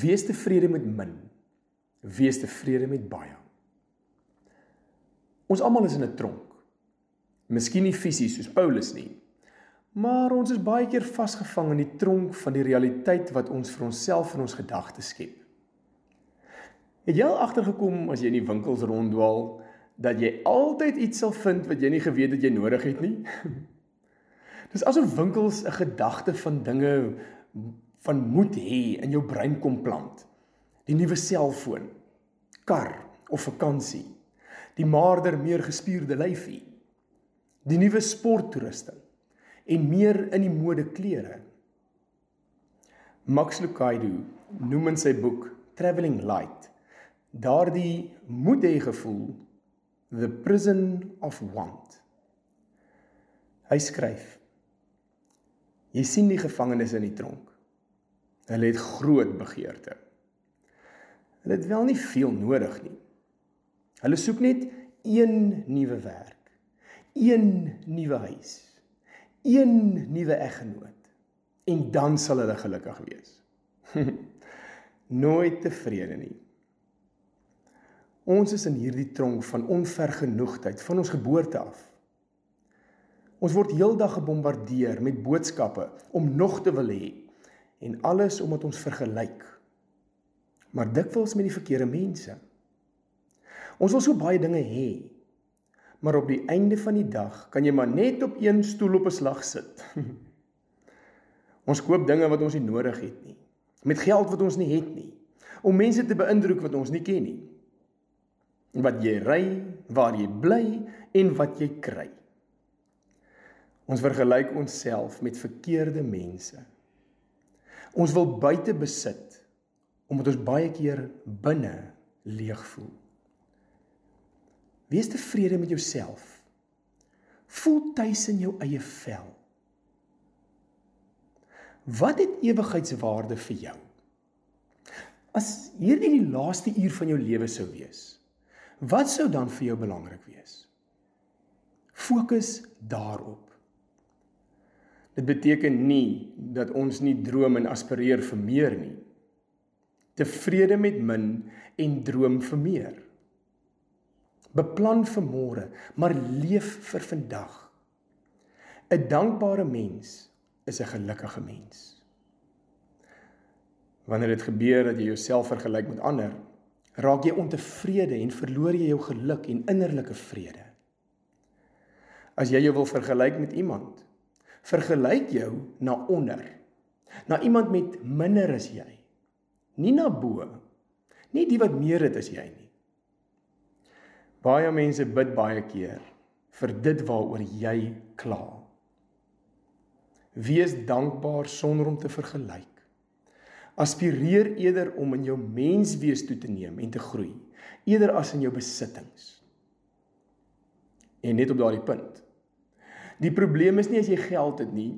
Wees tevrede met min. Wees tevrede met baie. Ons almal is in 'n tronk. Miskien nie fisies soos Paulus nie, maar ons is baie keer vasgevang in die tronk van die realiteit wat ons vir onsself in ons gedagtes skep. Het jy al agtergekom as jy in die winkels ronddwaal dat jy altyd iets sal vind wat jy nie geweet het jy nodig het nie? Dis asof winkels 'n gedagte van dinge van moet hê in jou brein kom plant. Die nuwe selfoon, kar of vakansie, die maarder meer gespierde lyfie, die nuwe sporttoerusting en meer in die mode klere. Max Lucado noem in sy boek Traveling Light daardie moet hê gevoel the prison of want. Hy skryf: Jy sien die gevangenes in die tronk. Hulle het groot begeerte. Hulle het wel nie veel nodig nie. Hulle soek net een nuwe werk, een nuwe huis, een nuwe eggenoot en dan sal hulle gelukkig wees. Nooit tevrede nie. Ons is in hierdie tronk van onvergenoegdheid van ons geboorte af. Ons word heeldag gebombardeer met boodskappe om nog te wil hê en alles omdat ons vergelyk. Maar dikwels met die verkeerde mense. Ons wil so baie dinge hê. Maar op die einde van die dag kan jy maar net op een stoel op 'n slag sit. ons koop dinge wat ons nie nodig het nie. Met geld wat ons nie het nie. Om mense te beïndruk wat ons nie ken nie wat jy ry, waar jy bly en wat jy kry. Ons vergelyk onsself met verkeerde mense. Ons wil buite besit omdat ons baie keer binne leeg voel. Wees tevrede met jouself. Voel tuis in jou eie vel. Wat het ewigheidswaarde vir jou? As hierdie die laaste uur van jou lewe sou wees, Wat sou dan vir jou belangrik wees? Fokus daarop. Dit beteken nie dat ons nie droom en aspireer vir meer nie. Tevrede met min en droom vir meer. Beplan vir môre, maar leef vir vandag. 'n Dankbare mens is 'n gelukkige mens. Wanneer dit gebeur dat jy jouself vergelyk met ander, raak jy ontevrede en verloor jy jou geluk en innerlike vrede. As jy jou wil vergelyk met iemand, vergelyk jou na onder. Na iemand met minder as jy. Nie na bo. Nie die wat meer het as jy nie. Baie mense bid baie keer vir dit waaroor jy kla. Wees dankbaar sonder om te vergelyk. Aspireer eerder om in jou menswees toe te neem en te groei, eerder as in jou besittings. En net op daardie punt. Die probleem is nie as jy geld het nie,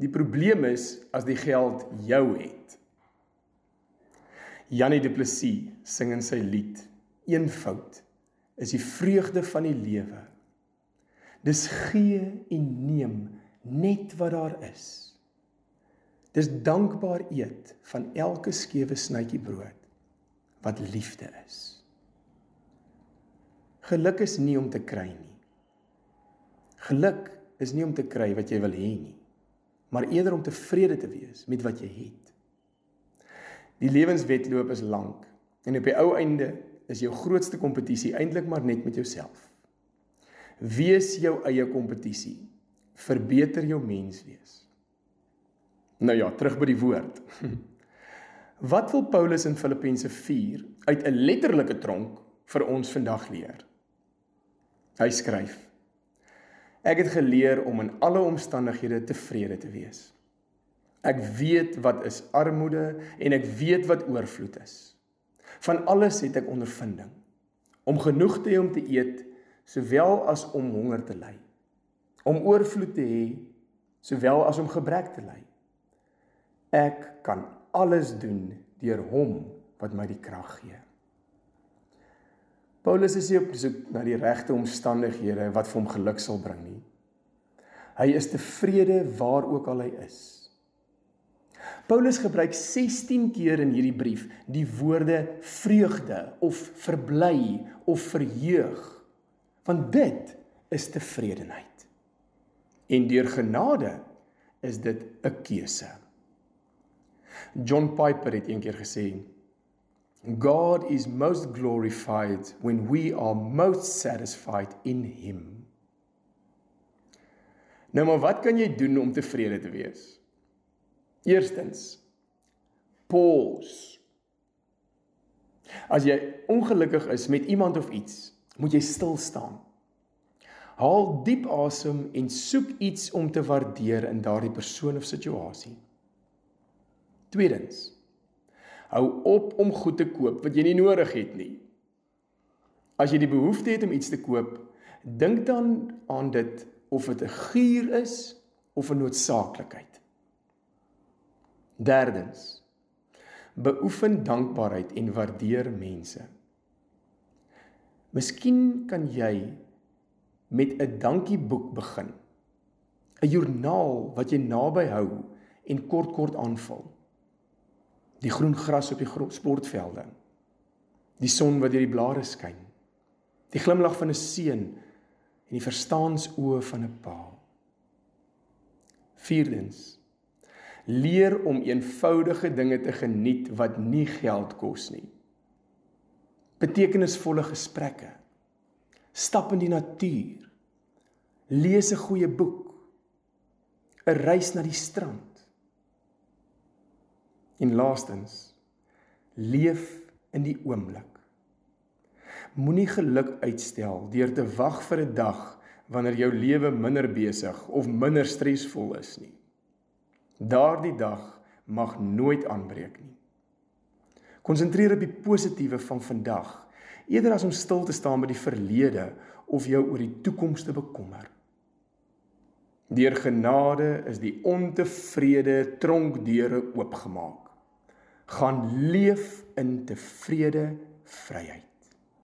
die probleem is as die geld jou het. Janie Du Plessis sing in sy lied: Eenvoud is die vreugde van die lewe. Dis gee en neem net wat daar is. Dis dankbaar eet van elke skewe snytjie brood wat liefde is. Geluk is nie om te kry nie. Geluk is nie om te kry wat jy wil hê nie, maar eerder om tevrede te wees met wat jy het. Die lewenswetloop is lank en op die ou einde is jou grootste kompetisie eintlik maar net met jouself. Wees jou eie kompetisie. Verbeter jou menswees. Nou ja, terug by die woord. Wat wil Paulus in Filippense 4 uit 'n letterlike tronk vir ons vandag leer? Hy skryf: Ek het geleer om in alle omstandighede tevrede te wees. Ek weet wat is armoede en ek weet wat oorvloed is. Van alles het ek ondervinding om genoeg te hê om te eet sowel as om honger te ly. Om oorvloed te hê sowel as om gebrek te ly. Ek kan alles doen deur hom wat my die krag gee. Paulus is hier op soek na die regte omstandighede wat vir hom geluk sal bring nie. Hy is tevrede waar ook al hy is. Paulus gebruik 16 keer in hierdie brief die woorde vreugde of verbly of verheug. Want dit is tevredenheid. En deur genade is dit 'n keuse. John Piper het eendag gesê God is most glorified when we are most satisfied in him. Nou maar wat kan jy doen om tevrede te wees? Eerstens pause. As jy ongelukkig is met iemand of iets, moet jy stil staan. Haal diep asem en soek iets om te waardeer in daardie persoon of situasie. Tweedens hou op om goed te koop wat jy nie nodig het nie. As jy die behoefte het om iets te koop, dink dan aan dit of dit 'n gier is of 'n noodsaaklikheid. Derdens beoefen dankbaarheid en waardeer mense. Miskien kan jy met 'n dankieboek begin. 'n Joernaal wat jy naby hou en kort kort aanvul. Die groen gras op die sportvelde. Die son wat deur die blare skyn. Die glimlag van 'n seun en die verstaansoë van 'n pa. Vierdens leer om eenvoudige dinge te geniet wat nie geld kos nie. Betekenisvolle gesprekke. Stap in die natuur. Lees 'n goeie boek. 'n Reis na die strand. En laastens leef in die oomblik. Moenie geluk uitstel deur te wag vir 'n dag wanneer jou lewe minder besig of minder stresvol is nie. Daardie dag mag nooit aanbreek nie. Konsentreer op die positiewe van vandag eerder as om stil te staan by die verlede of jou oor die toekoms te bekommer. Deur genade is die ontevrede tronkdeure oopgemaak. Gaan leef in tevrede vryheid.